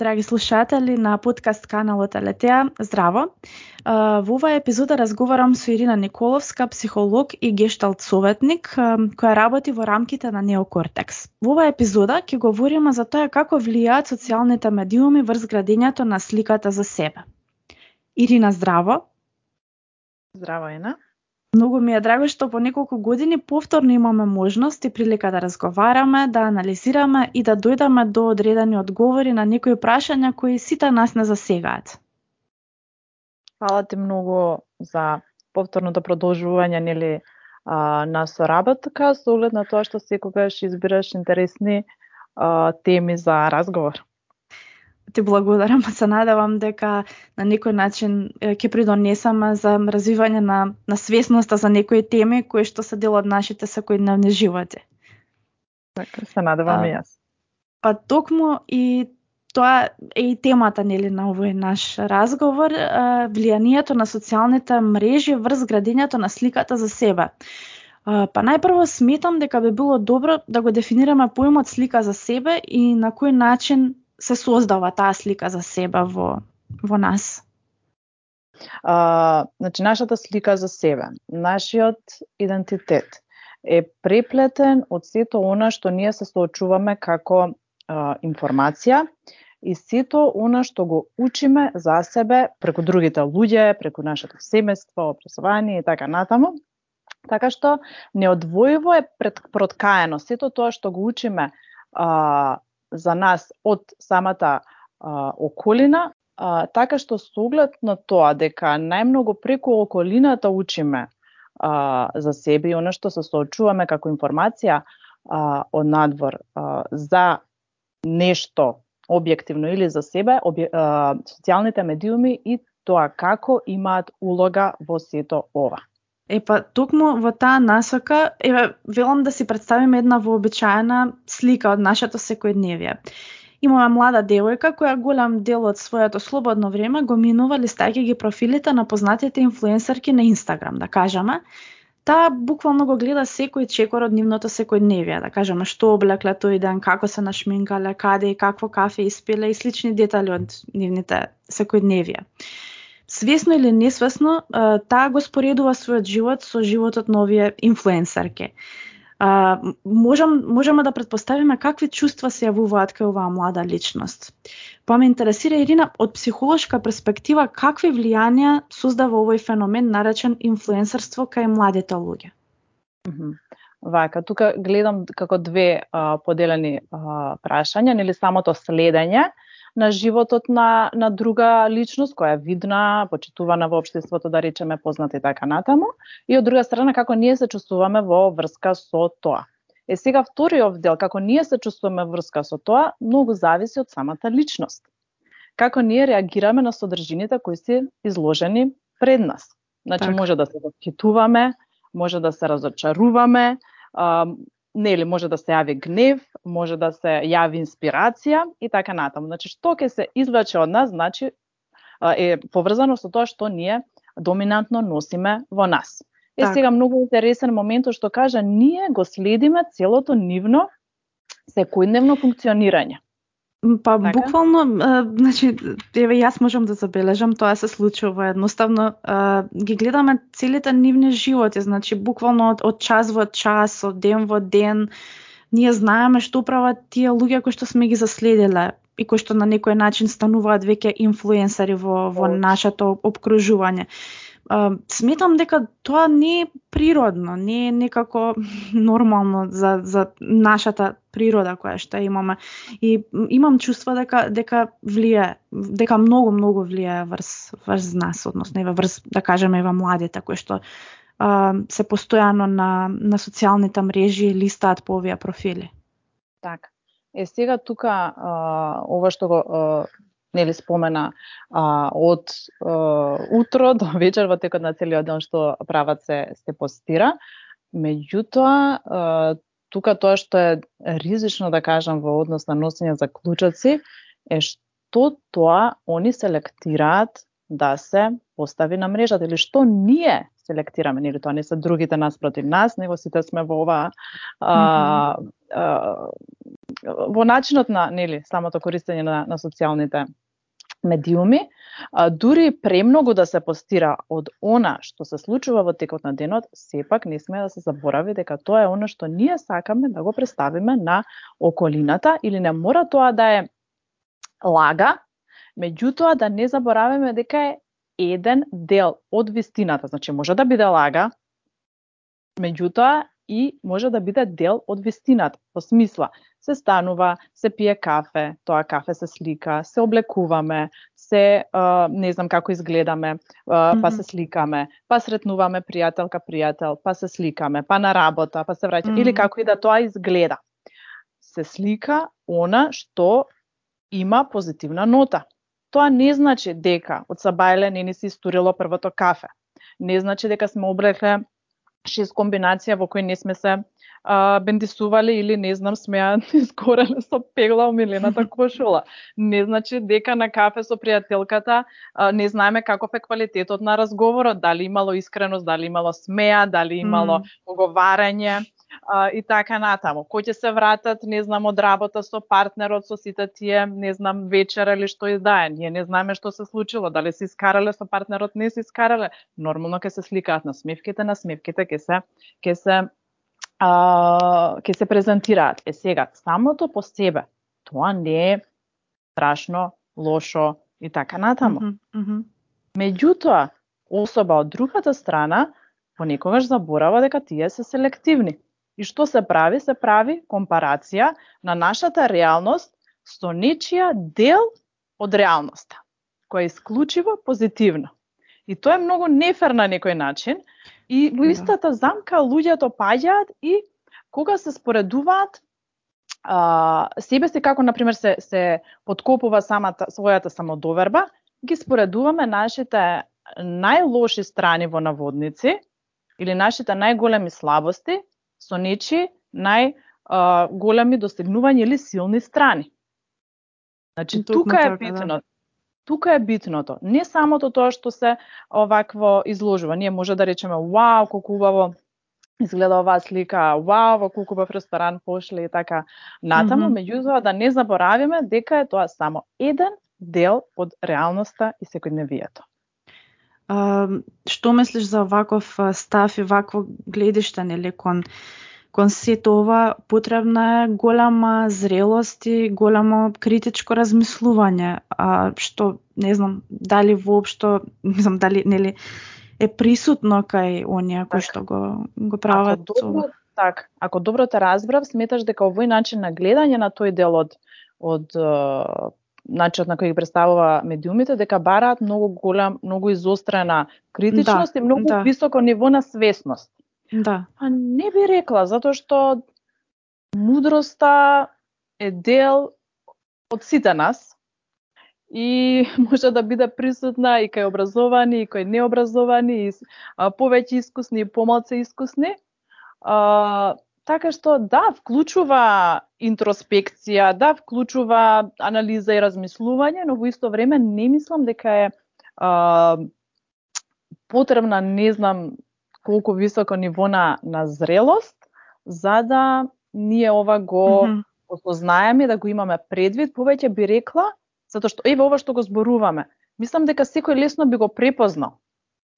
драги слушатели на подкаст каналот Алетеа. Здраво! Во оваа епизода разговарам со Ирина Николовска, психолог и гешталт советник, која работи во рамките на Неокортекс. Во оваа епизода ќе говориме за тоа како влијаат социјалните медиуми врз градењето на сликата за себе. Ирина, здраво! Здраво, Ена! Многу ми е драго што по неколку години повторно имаме можност и прилика да разговараме, да анализираме и да дојдеме до одредени одговори на некои прашања кои сите нас не засегаат. Фала ти многу за повторното продолжување нели а, на соработка со оглед на тоа што секогаш избираш интересни а, теми за разговор ти благодарам, се надевам дека на некој начин ќе придонесаме за развивање на, на свесноста за некои теми кои што се дел од нашите секојдневни животи. Така, се надевам и јас. Па токму и тоа е и темата нели на овој наш разговор, влијанието на социјалните мрежи врз градењето на сликата за себе. Па најпрво сметам дека би било добро да го дефинираме поимот слика за себе и на кој начин се создава таа слика за себе во, во нас? А, значи, нашата слика за себе, нашиот идентитет е преплетен од сето она што ние се соочуваме како а, информација и сето она што го учиме за себе преку другите луѓе, преку нашето семејство, образование и така натаму. Така што неодвојиво е пред, проткаено сето тоа што го учиме а, за нас од самата а, околина, а, така што со оглед на тоа дека најмногу преку околината учиме а, за себе и оно што се соочуваме како информација а, од надвор а, за нешто објективно или за себе, обje, а, социјалните медиуми и тоа како имаат улога во сето ова. Е па токму во таа насока, еве велам да си представиме една вообичаена слика од нашето секојдневие. Имаме млада девојка која голем дел од своето слободно време го минува листајќи ги профилите на познатите инфлуенсерки на Инстаграм, да кажеме. Таа буквално го гледа секој чекор од нивното секојдневие, да кажеме што облекле тој ден, како се нашминкале, каде и какво кафе испиле и слични детали од нивните секојдневија свесно или несвесно, таа го споредува својот живот со животот на овие инфлуенсерки. А, можеме да предпоставиме какви чувства се јавуваат кај оваа млада личност. Па ме интересира, Ирина, од психолошка перспектива, какви влијанија создава овој феномен наречен инфлуенсерство кај младите луѓе? Вака, тука гледам како две а, поделени а, прашања, нели самото следење, на животот на, на друга личност која е видна, почитувана во општеството, да речеме позната и така натаму, и од друга страна како ние се чувствуваме во врска со тоа. Е сега вториот дел, како ние се чувствуваме врска со тоа, многу зависи од самата личност. Како ние реагираме на содржините кои се изложени пред нас. Значи так. може да се восхитуваме, може да се разочаруваме, нели може да се јави гнев, може да се јави инспирација и така натаму. Значи што ќе се извлече од нас, значи е поврзано со тоа што ние доминантно носиме во нас. Е так. сега многу интересен момент што кажа ние го следиме целото нивно секојдневно функционирање. Па така? буквално, а, значи, еве јас можам да забележам, тоа се случува. Едноставно, а, ги гледаме целите нивни животи, значи буквално од, од час во час, од ден во ден, ние знаеме што прават тие луѓе кои што сме ги заследиле и кои што на некој начин стануваат веќе инфлуенсари во, во нашето обкружување сметам дека тоа не е природно, не е некако нормално за, за нашата природа која што имаме. И имам чувство дека дека влија, дека многу многу влија врз врз нас, односно еве врз да кажеме еве младите кои што а, се постојано на на социјалните мрежи листаат по овие профили. Така. Е сега тука а, ова што го а, нели спомена а, од а, утро до вечер во текот на целиот ден што прават се се постира. Меѓутоа, а, тука тоа што е ризично да кажам во однос на носење за клучаци е што тоа они селектираат да се постави на мрежата или што ние селектираме, нели тоа не се другите нас против нас, него сите сме во оваа а, а, во начинот на нели самото користење на, на социјалните медиуми, а, дури премногу да се постира од она што се случува во текот на денот, сепак не сме да се заборави дека тоа е она што ние сакаме да го представиме на околината или не мора тоа да е лага, меѓутоа да не забораваме дека е еден дел од вистината. Значи може да биде лага, меѓутоа и може да биде дел од вистината. Во смисла, се станува, се пие кафе, тоа кафе се слика, се облекуваме, се а, не знам како изгледаме, а, па се сликаме, па сретнуваме пријателка пријател, па се сликаме, па на работа, па се враќаме mm -hmm. или како и да тоа изгледа. Се слика она што има позитивна нота. Тоа не значи дека од Сабајле не ни се истурило првото кафе. Не значи дека сме облекле шест комбинација во кои не сме се а, бендисували или не знам смеа изгореле со пегла омилената кошула. Не значи дека на кафе со пријателката а, не знаеме каков е квалитетот на разговорот, дали имало искреност, дали имало смеа, дали имало mm. оговарање а, и така натаму. Кој ќе се вратат, не знам, од работа со партнерот, со сите тие, не знам, вечера или што издае. Ние не знаеме што се случило, дали се искарале со партнерот, не се искарале. Нормално ќе се сликаат на смевките, на смевките ќе се ќе се а, ќе се презентираат. Е сега, самото по себе, тоа не е страшно, лошо и така натаму. Mm -hmm. Меѓутоа, особа од другата страна, понекогаш заборава дека тие се селективни. И што се прави? Се прави компарација на нашата реалност со нечија дел од реалноста, која е исклучиво позитивна. И тоа е многу нефер на некој начин, И во да. истата замка луѓето паѓаат и кога се споредуваат а, себе си како на пример се се подкопува самата својата самодоверба, ги споредуваме нашите најлоши страни во наводници или нашите најголеми слабости со нечи најголеми достигнувања или силни страни. Значи, тука е питно. Да тука е битното. Не самото тоа што се овакво изложува. Ние може да речеме, вау, колку убаво изгледа оваа слика, вау, во колку убав ресторан пошли и така натаму, mm -hmm. меѓутоа да не заборавиме дека е тоа само еден дел од реалноста и секојдневието. Што мислиш за ваков став и вакво гледиште нели кон кон сето ова потребна е голема зрелост и големо критичко размислување, а што не знам дали воопшто, не знам дали нели е присутно кај оние кои што го го прават. Ако добро, так, ако добро те разбрав, сметаш дека овој начин на гледање на тој дел од од начинот на кој ги представува медиумите, дека бараат многу голем, многу изострена критичност да, и многу да. високо ниво на свесност. Да. А не би рекла, затоа што мудроста е дел од сите нас и може да биде присутна и кај образовани, и кај необразовани, и повеќе искусни и помалце искусни. А, така што да, вклучува интроспекција, да, вклучува анализа и размислување, но во исто време не мислам дека е а, потребна, не знам, колку високо ниво на, на зрелост, за да ние ова го mm -hmm. осознаеме, да го имаме предвид, повеќе би рекла, затоа што еве ова што го зборуваме, мислам дека секој лесно би го препознал.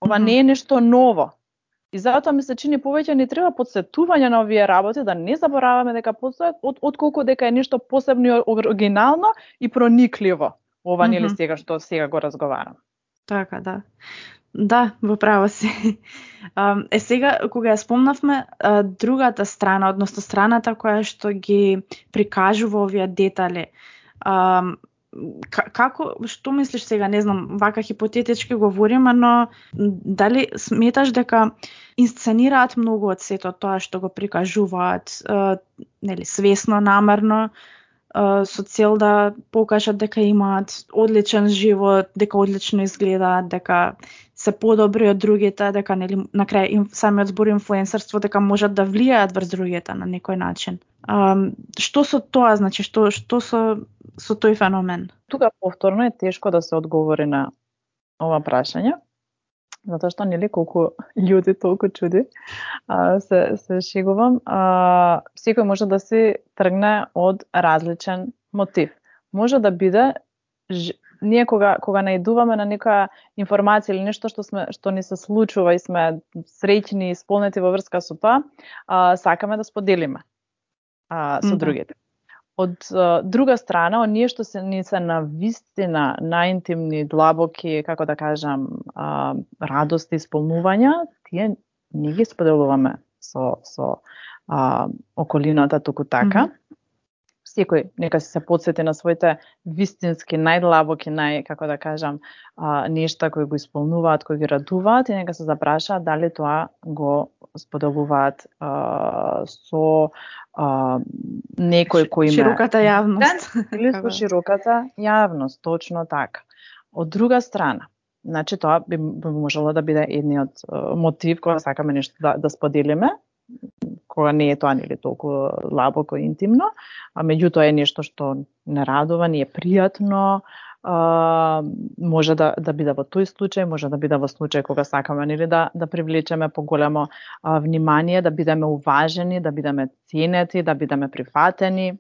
Ова mm -hmm. не е нешто ново. И затоа ми се чини повеќе ни треба подсетување на овие работи, да не забораваме дека постојат, од, отколку дека е нешто посебно и оригинално и проникливо. Ова mm -hmm. нели сега што сега го разговарам. Така, да. Да, во право си. Е сега, кога ја спомнавме, другата страна, односно страната која што ги прикажува овие детали, како, што мислиш сега, не знам, вака хипотетички говориме, но дали сметаш дека инсценираат многу од сето тоа што го прикажуваат, нели, свесно, намерно, со цел да покажат дека имаат одличен живот, дека одлично изгледаат, дека се подобри од другите, дека нели на крај им, самиот збор инфлуенсерство дека можат да влијаат врз другите на некој начин. А, што со тоа, значи што што со со тој феномен? Тука повторно е тешко да се одговори на ова прашање. затоа што нели колку луѓе толку чуди, а, се, се шегувам, а, секој може да се тргне од различен мотив. Може да биде ние кога кога наидуваме на некоја информација или нешто што сме што ни се случува и сме среќни и исполнети во врска со тоа, а, сакаме да споделиме а, со mm -hmm. другите. Од а, друга страна, оние што се ни се на вистина наинтимни, длабоки, како да кажам, а, радости, исполнувања, тие не ги споделуваме со со а, околината туку така. Mm -hmm секој нека се подсети на своите вистински најдлабоки, нај како да кажам, а, нешта кои го исполнуваат, кои ги радуваат и нека се запрашаат дали тоа го споделуваат а, со а, некој кој има широката јавност или со широката јавност, точно така. Од друга страна, значи тоа би, би можело да биде едниот мотив кога сакаме нешто да, да споделиме, кога не е тоа нели толку лабоко интимно, а меѓутоа е нешто што не радува, не е пријатно, а, може да, да биде во тој случај, може да биде во случај кога сакаме нели да да привлечеме поголемо а, внимание, да бидеме уважени, да бидеме ценети, да бидеме прифатени.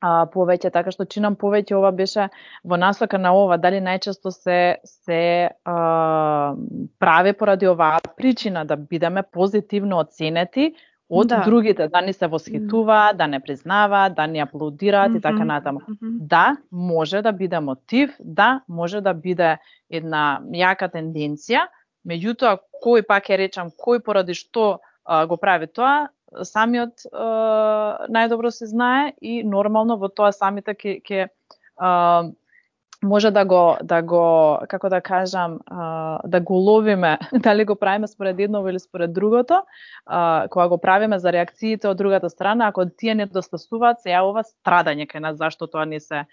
А, повеќе, така што чинам повеќе ова беше во насока на ова, дали најчесто се се а, прави поради оваа причина да бидеме позитивно оценети од да. другите, да ни се восхитуваат, да не признаваат, да ни аплодираат mm -hmm. и така натаму. Mm -hmm. Да, може да биде мотив, да, може да биде една јака тенденција, меѓутоа кој пак е речам, кој поради што а, го прави тоа, самиот а, најдобро се знае и нормално во тоа самите ќе ќе може да го да го како да кажам да го ловиме дали го правиме според едно или според другото кога го правиме за реакциите од другата страна ако тие не достасуваат се јавува страдање кај нас зашто тоа не се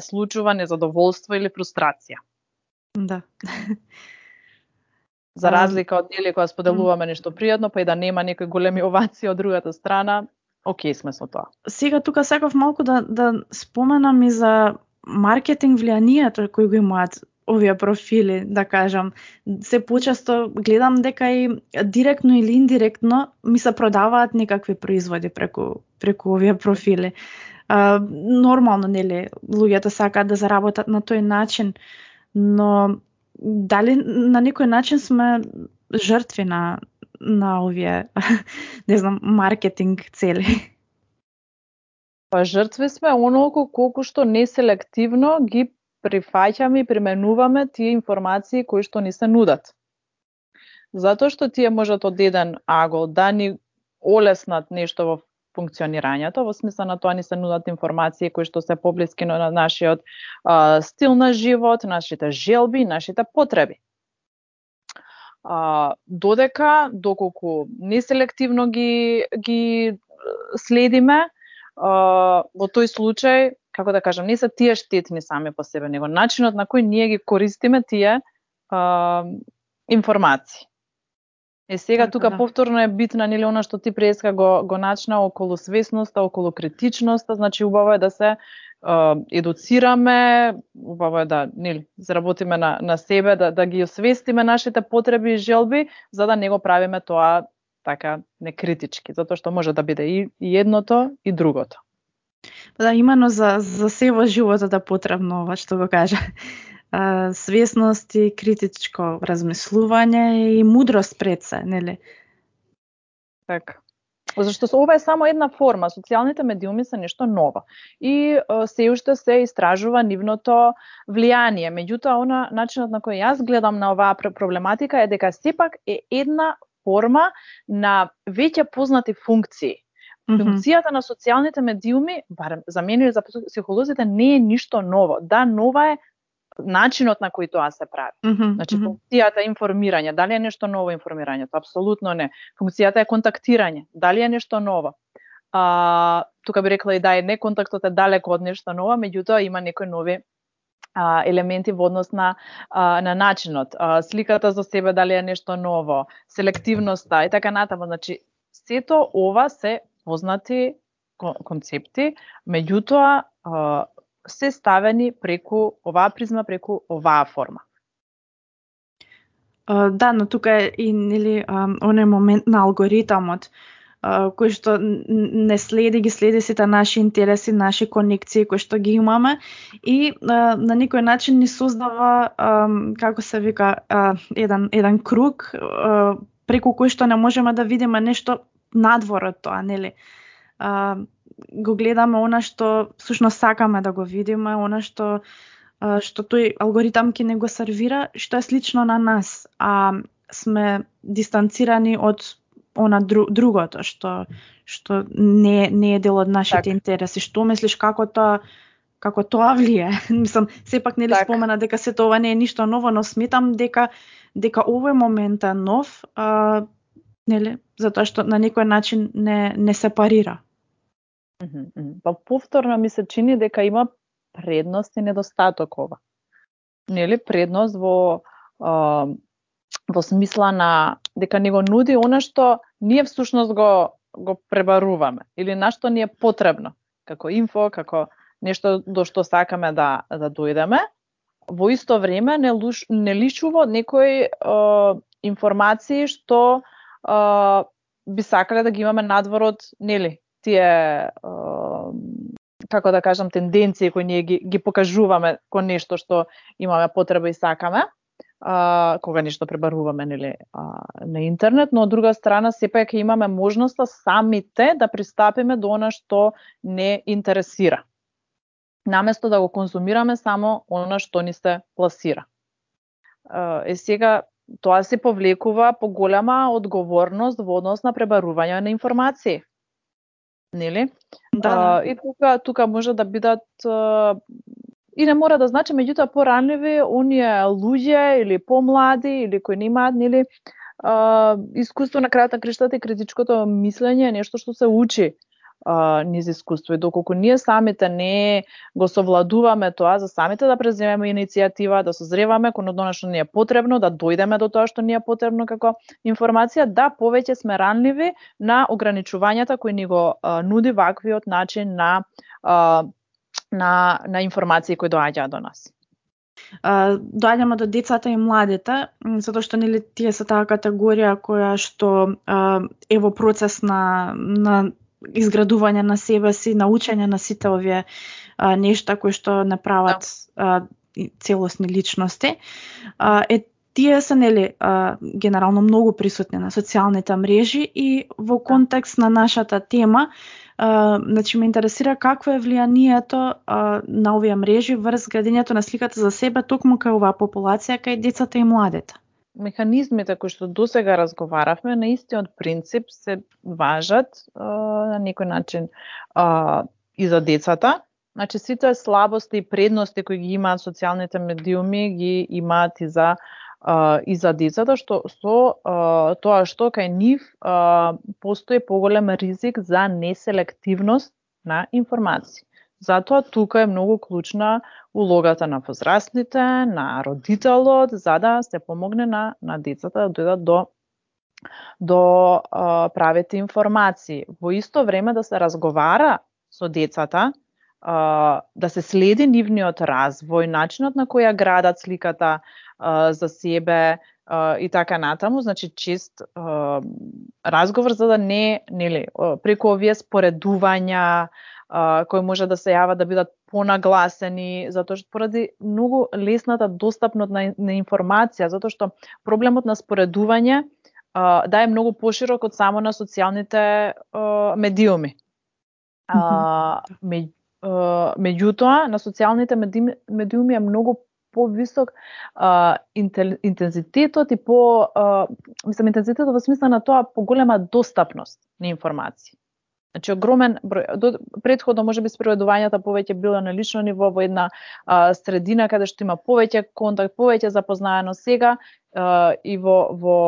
случува незадоволство или фрустрација. Да. За разлика од нели кога споделуваме нешто пријатно па и да нема некои големи овации од другата страна окей сме со тоа. Сега тука сакав малку да да споменам и за маркетинг влијанието кој го имаат овие профили, да кажам. Се почесто гледам дека и директно или индиректно ми се продаваат некакви производи преку преку овие профили. А, нормално, нели, луѓето сакаат да заработат на тој начин, но дали на некој начин сме жртви на на овие, не знам, маркетинг цели? Па жртви сме онолку колку што неселективно ги прифаќаме и применуваме тие информации кои што ни се нудат. Затоа што тие можат од еден агол да ни олеснат нешто во функционирањето, во смисла на тоа ни се нудат информации кои што се поблиски на нашиот а, стил на живот, нашите желби, нашите потреби. А, додека, доколку неселективно ги, ги следиме, во тој случај, како да кажам, не се тие штетни сами по себе, него начинот на кој ние ги користиме тие а, информации. Е сега така, тука да. повторно е битна нели она што ти преска го го начна околу свесноста, околу критичноста, значи убаво е да се а, едуцираме, убаво е да нели заработиме на на себе, да да ги освестиме нашите потреби и желби, за да не го правиме тоа така некритички, затоа што може да биде и, и едното и другото. Па да, имено за, за се во животот е потребно ова што го кажа. А, свесност и критичко размислување и мудрост пред се, нели? Така. Зашто ова е само една форма, социјалните медиуми се нешто ново. И се уште се истражува нивното влијание. Меѓутоа, она начинот на кој јас гледам на оваа проблематика е дека сепак е една форма на веќе познати функции. Функцијата на социјалните медиуми, барем за мене или за психолозите, не е ништо ново. Да, нова е начинот на кој тоа се прави. Mm -hmm, значи, функцијата информирање, дали е нешто ново информирањето? Апсолутно не. Функцијата е контактирање, дали е нешто ново? А, тука би рекла и да е не контактот е далеко од нешто ново, меѓутоа има некои нови а, елементи во однос на, а, на начинот, а, сликата за себе дали е нешто ново, селективноста и така натаму. Значи, сето ова се познати концепти, меѓутоа а, се ставени преку оваа призма, преку оваа форма. да, но тука е и нели оној момент на алгоритамот кој што не следи, ги следи сите наши интереси, наши конекции кои што ги имаме и а, на некој начин ни создава а, како се вика а, еден еден круг а, преку кој што не можеме да видиме нешто надвор од тоа, нели? А, го гледаме она што всушност сакаме да го видиме, она што а, што тој алгоритам ќе не го сервира, што е слично на нас, а сме дистанцирани од она дру, другото што што не не е дел од нашите так. интереси. Што мислиш како тоа како тоа влие? Мислам, сепак нели так. спомена дека се тоа не е ништо ново, но сметам дека дека овој момент е нов, а, нели, затоа што на некој начин не не се парира. Па повторно ми се чини дека има предност и недостаток ова. Нели предност во а, во смисла на дека ни го нуди она што ние всушност го го пребаруваме или на што ни е потребно како инфо, како нешто до што сакаме да да дојдеме. Во исто време не, луш, не лишува некои е, информации што е, би сакале да ги имаме надвор од нели тие е, како да кажам тенденции кои ние ги, ги покажуваме кон нешто што имаме потреба и сакаме а, кога нешто пребаруваме нели, а, на интернет, но од друга страна сепак имаме можноста самите да пристапиме до она што не интересира. Наместо да го конзумираме само она што ни се пласира. Е сега тоа се повлекува поголема одговорност во однос на пребарување на информации. Нели? Да, да. и тука тука може да бидат и не мора да значи меѓутоа поранливи оние луѓе или помлади или кои немаат нели а, искуство на крајата криштата и критичкото мислење е нешто што се учи а, низ искуство. И доколку ние самите не го совладуваме тоа за самите да преземеме иницијатива, да созреваме кон одно што ни е потребно, да дојдеме до тоа што ни е потребно како информација, да повеќе сме ранливи на ограничувањата кои ни го а, нуди ваквиот начин на а, на, на информации кои доаѓаат до нас. Uh, доаѓаме до децата и младите, затоа што нели тие се таа категорија која што uh, е во процес на, на изградување на себе си, научење на сите овие uh, нешта кои што не прават uh, целосни личности. Uh, е тие се нели а, генерално многу присутни на социјалните мрежи и во контекст на нашата тема Uh, значи ме интересира какво е влијанието а, на овие мрежи врз градењето на сликата за себе токму кај оваа популација, кај децата и младите. Механизмите кои што до сега разговаравме на истиот принцип се важат а, на некој начин а, и за децата. Значи сите слабости и предности кои ги имаат социјалните медиуми ги имаат и за а, и за децата што со а, тоа што кај нив а, постои поголем ризик за неселективност на информации. Затоа тука е многу клучна улогата на возрастните, на родителот, за да се помогне на, на децата да дојдат до до а, правите информации. Во исто време да се разговара со децата, а, да се следи нивниот развој, начинот на која градат сликата, за себе и така натаму, значи чест разговор за да не, нели, преку овие споредувања кои може да се јават да бидат понагласени, затоа што поради многу лесната достапност на, на информација, затоа што проблемот на споредување да е многу поширок од само на социјалните медиуми. -hmm. меѓутоа, на социјалните медиуми е многу повисок а, интензитетот и по а, мислам интензитетот во смисла на тоа поголема достапност на информации. Значи огромен број до, предходно можеби спроведувањата повеќе било на лично ниво во една а, средина каде што има повеќе контакт, повеќе запознаено сега а, и во во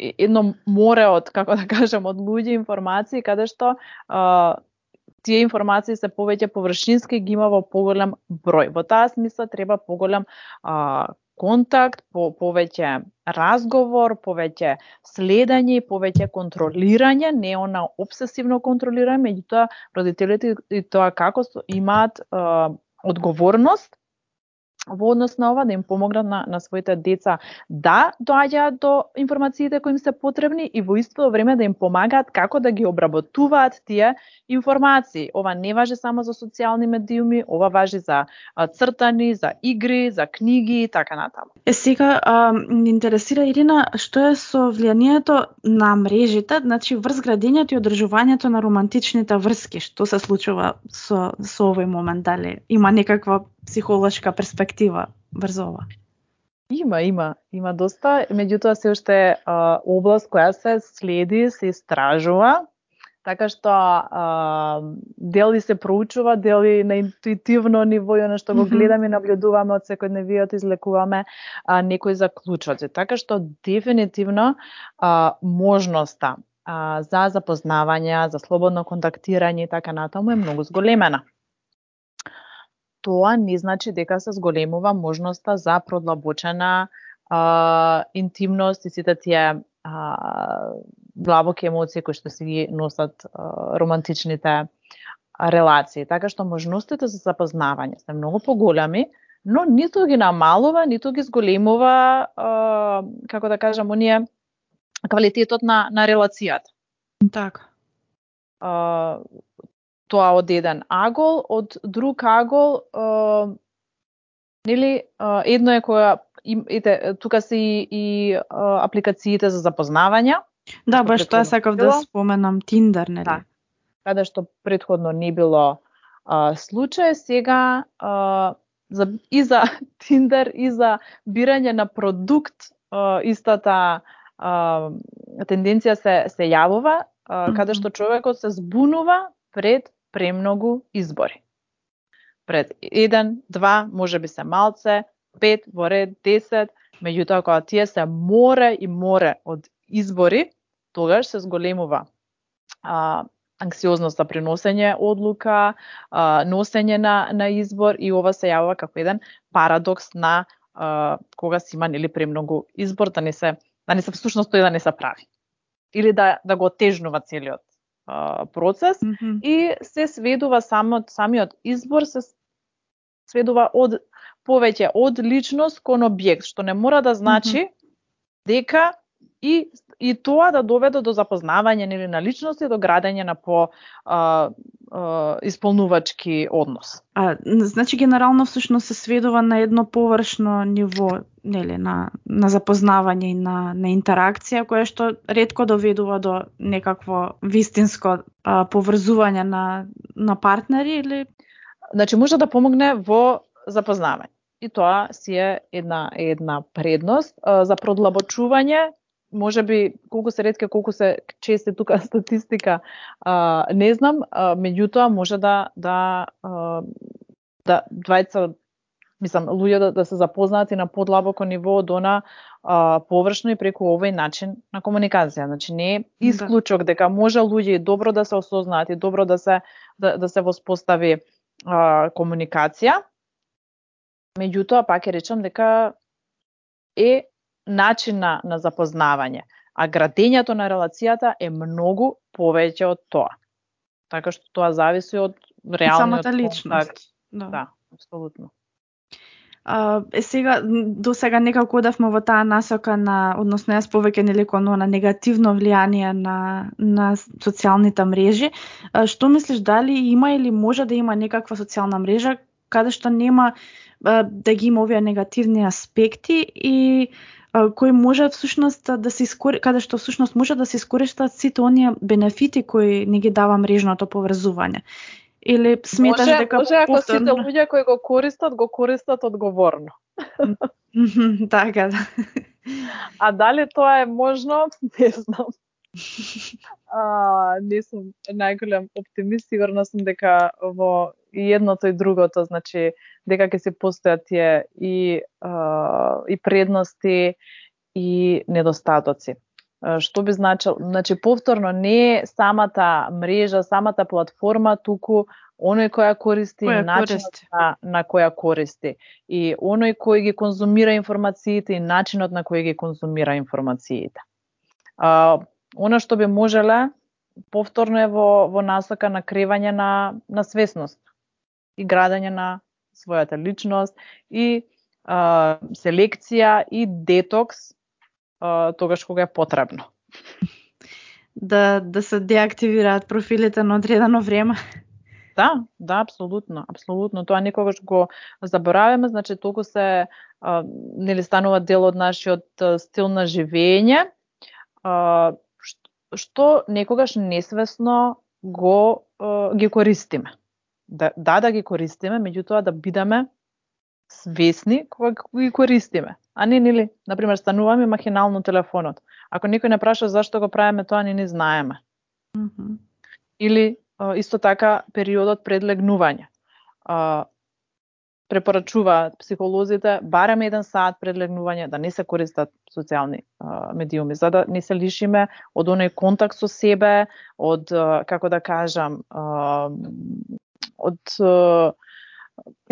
едно море од како да кажам од луѓе информации каде што а, тие информации се повеќе површински ги има во поголем број. Во таа смисла треба поголем а, контакт, по, повеќе разговор, повеќе следење и повеќе контролирање, не она обсесивно контролирање, меѓутоа родителите и тоа како имаат а, одговорност во однос на ова да им помогнат на, на своите деца да доаѓаат до информациите кои им се потребни и во исто време да им помагаат како да ги обработуваат тие информации. Ова не важи само за социјални медиуми, ова важи за цртани, за игри, за книги и така натаму. Е сега а, ни интересира Ирина што е со влијанието на мрежите, значи врз градењето и одржувањето на романтичните врски, што се случува со со овој момент дали има некаква психолошка перспектива врз ова? Има, има, има доста, меѓутоа се уште е област која се следи, се истражува, така што а, дели се проучува, дели на интуитивно ниво и што го гледаме, наблюдуваме од секојдневиот, излекуваме а, некои заклучоци. Така што дефинитивно а, можноста а, за запознавање, за слободно контактирање и така натаму е многу зголемена тоа не значи дека се зголемува можноста за продлабочена а, интимност и сите тие а, длабоки емоции кои што си ги носат а, романтичните релации. Така што можностите за запознавање се многу поголеми, но ниту ги намалува, ниту ги зголемува, а, како да кажам, оние квалитетот на, на релацијата. Така. Тоа од еден агол, од друг агол, е, нели, едно е која ете, тука се и, и апликациите за запознавање. Да, баш тоа сакав да споменам Тиндер, нели? Да. Каде што предходно не било а, случај, сега а, за, и за Тиндер и за бирање на продукт а, истата а, тенденција се се јавува, а, каде што човекот се збунува пред премногу избори. Пред еден, два, може би се малце, пет, во ред, десет, меѓутоа кога тие се море и море од избори, тогаш се зголемува а, анксиозност за приносење одлука, а, носење на, на избор и ова се јавува како еден парадокс на а, кога си има нели премногу избор да не се да не се всушност тој да не се прави или да да го отежнува целиот процес mm -hmm. и се сведува само самиот избор се сведува од повеќе од личност кон објект, што не мора да значи mm -hmm. дека и и тоа да доведе до запознавање нели на личност и до градење на по а, а, исполнувачки однос. А значи генерално всушност се сведува на едно површно ниво нели на на запознавање и на на интеракција која што ретко доведува до некакво вистинско а, поврзување на на партнери или значи може да помогне во запознавање. И тоа си е една една предност а, за продлабочување може би колку се ретке, колку се чести тука статистика, а, не знам, а, меѓутоа може да да а, да двајца мислам луѓе да, да се запознаат и на подлабоко ниво од она а, површно и преку овој начин на комуникација. Значи не е да. исклучок дека може луѓе добро да се осознаат и добро да се да, да се воспостави а, комуникација. Меѓутоа пак ќе речам дека е начин на, на запознавање. А градењето на релацијата е многу повеќе од тоа. Така што тоа зависи од реалниот самата личност. Да, да апсолутно. А, е сега до сега некако одавме во таа насока на односно јас повеќе нели кон на негативно влијание на на социјалните мрежи. А, што мислиш дали има или може да има некаква социјална мрежа каде што нема а, да ги има овие негативни аспекти и кои може всушност да се искори, каде што всушност може да се искористат сите оние бенефити кои не ги дава мрежното поврзување. Или сметаш може, дека може ако повторно... сите луѓе кои го користат, го користат одговорно. така да. А дали тоа е можно, не знам. А, не сум најголем оптимист, сигурна сум дека во и едното и другото, значи дека ќе се постојат тие и а, и предности и недостатоци. Што би значило? Значи повторно не е самата мрежа, самата платформа, туку оној која користи која начинот користи. на, на која користи и оној кој ги конзумира информациите и начинот на кој ги конзумира информациите. А, она што би можеле повторно е во, во насока на кревање на, на свесност и градење на својата личност и а, селекција и детокс а, тогаш кога е потребно. Да, да се деактивираат профилите на одредено време. Да, да, апсолутно, апсолутно. Тоа никогаш го забораваме, значи толку се а, нели станува дел од нашиот стил на живење, а, што некогаш несвесно го а, ги користиме. Да, да, да ги користиме, меѓутоа да бидеме свесни кога ги користиме. А не, нели, например, стануваме махинално телефонот. Ако некој не праша зашто го правиме тоа, не ни знаеме. Mm -hmm. Или исто така периодот пред легнување. Препорачуваат психолозите барем еден саат пред легнување да не се користат социјални медиуми, за да не се лишиме од оној контакт со себе, од, како да кажам, од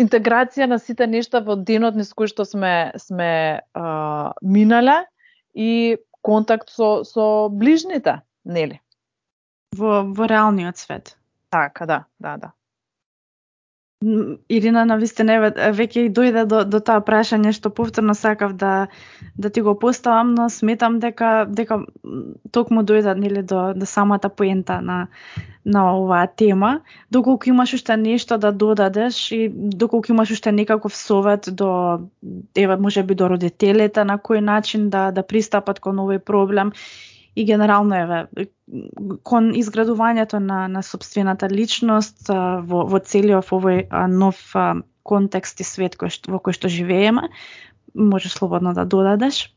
интеграција на сите нешта во денот низ кој што сме сме а, минале и контакт со со ближните, нели? Во во реалниот свет. Така, да, да, да. Ирина, на вистина, еве, веќе и дојде до, до таа прашање што повторно сакав да, да ти го поставам, но сметам дека, дека токму дојде нели, до, до самата поента на, на оваа тема. Доколку имаш уште нешто да додадеш и доколку имаш уште некаков совет до, еве, може би до родителите, на кој начин да, да пристапат кон овој проблем и генерално еве кон изградувањето на на собствената личност во во целиот овој нов контекст и свет кој што, во кој што живееме, може слободно да додадеш.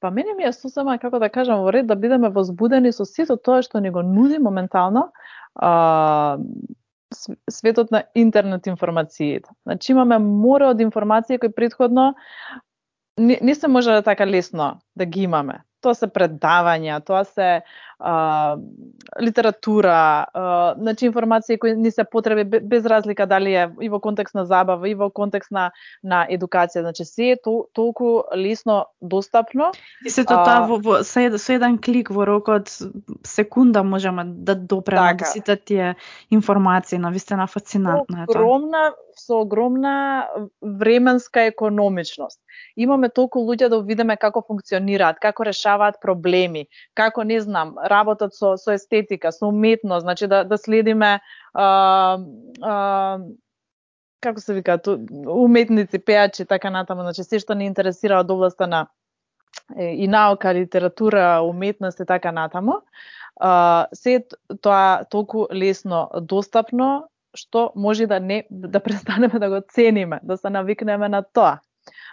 Па мене ми е сосема, како да кажам, во ред да бидеме возбудени со сето тоа што ни го нуди моментално а, светот на интернет информациите. Значи имаме море од информации кои предходно не, не се може да така лесно да ги имаме тоа се предавања, тоа се а, литература, а, значи информации кои ни се потреби без разлика дали е и во контекст на забава, и во контекст на, на едукација. Значи се е тол, толку лесно достапно. И сето тоа во, во со, со еден клик во рокот секунда можеме да допреме така. до сите тие информации, на вистина фасцинантно е тоа. Огромна со огромна временска економичност. Имаме толку луѓе да видиме како функционираат, како решаваат проблеми, како не знам, работат со со естетика, со уметност, значи да да следиме а, а, како се вика, уметници, пеачи, така натаму, значи се што не интересира од областа на и наука, литература, уметност и така натаму. А, се тоа толку лесно достапно што може да не да престанеме да го цениме, да се навикнеме на тоа.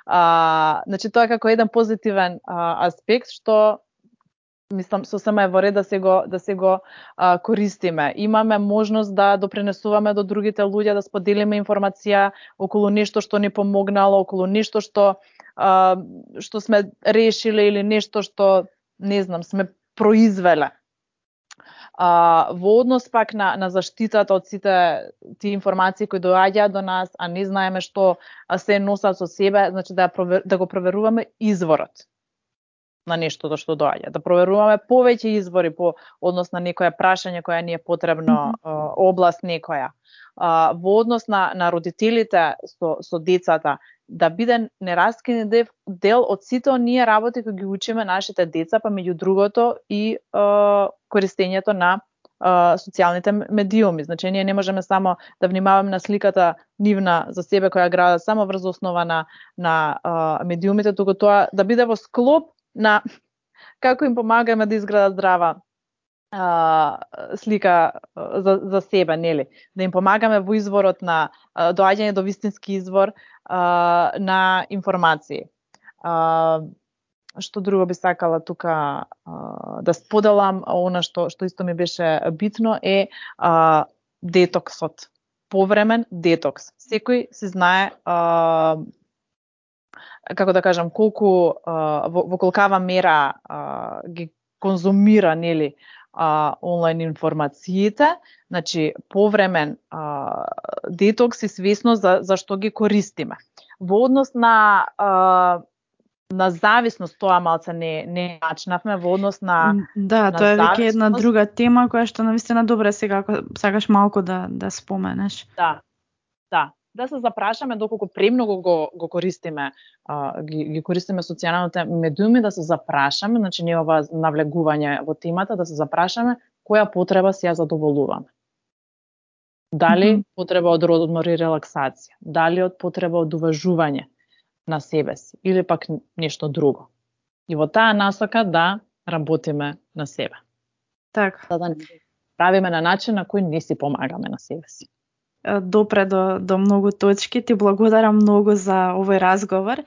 А, значи тоа како еден позитивен а, аспект што мислам сосема е во ред да се го да се го а, користиме. Имаме можност да допренесуваме до другите луѓе, да споделиме информација околу нешто што ни помогнало, околу нешто што а, што сме решиле или нешто што не знам, сме произвеле а, во однос пак на, на заштитата од сите тие информации кои доаѓаат до нас, а не знаеме што се носат со себе, значи да, провер, да го проверуваме изворот на нештото што доаѓа, да проверуваме повеќе извори по однос на некоја прашање која ни е потребно, област некоја. А, во однос на, на родителите со, со децата, да биде нераскини дел, дел од сите оние работи кои ги учиме нашите деца, па меѓу другото и е, користењето на социјалните медиуми. Значи, ние не можеме само да внимаваме на сликата нивна за себе која града само врз основа на, на е, медиумите, туку тоа да биде во склоп на како им помагаме да изградат здрава а, слика за, за себе, нели? Да им помагаме во изворот на доаѓање до вистински извор а, на информации. А, што друго би сакала тука а, да споделам, она што што исто ми беше битно е а, детоксот. Повремен детокс. Секој се знае а, како да кажам, колку а, во, во колкава мера а, ги конзумира нели а, онлайн информациите, значи повремен а, детокс и свесност за, за што ги користиме. Во однос на а, на зависност тоа малце не не начнавме во однос на Да, на тоа е веќе една друга тема која што навистина добре сега ако сакаш малку да да споменеш. Да. Да. Да се запрашаме доколку премногу го, го користиме, а, ги, ги користиме социјалните медиуми, да се запрашаме, значи не ова навлегување во темата, да се запрашаме која потреба си ја задоволуваме. Дали mm -hmm. потреба од одмор и релаксација, дали од потреба од уважување на себе си или пак нешто друго. И во таа насока да работиме на себе. Така. Да, да правиме на начин на кој не си помагаме на себе си. Допре до, до многу точки. Ти благодарам многу за овој разговор.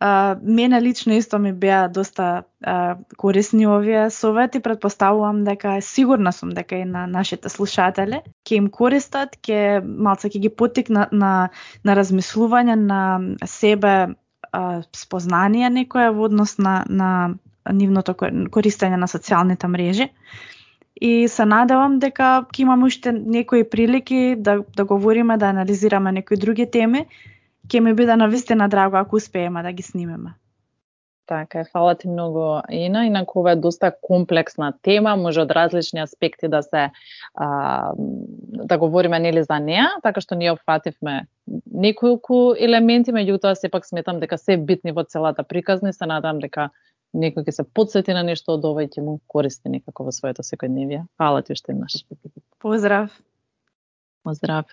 А, мене лично исто ми беа доста а, корисни овие совети. Предпоставувам дека сигурна сум дека и на нашите слушатели ќе им користат, ќе малце ќе ги потикнат на, на размислување на себе а, спознание некое во однос на, на нивното користење на социјалните мрежи и се надевам дека ќе имаме уште некои прилики да, да говориме, да анализираме некои други теми. Ќе ми биде навистина драго ако успееме да ги снимеме. Така хвала фала ти многу, Ина. Инаку ова е доста комплексна тема, може од различни аспекти да се а, да говориме нели за неа, така што ние опфативме неколку елементи, меѓутоа сепак сметам дека се битни во целата приказна и се надам дека некој ќе се подсети на нешто од ова и ќе му користи некако во своето секојдневие. Фала ти уште еднаш. Поздрав. Поздрав.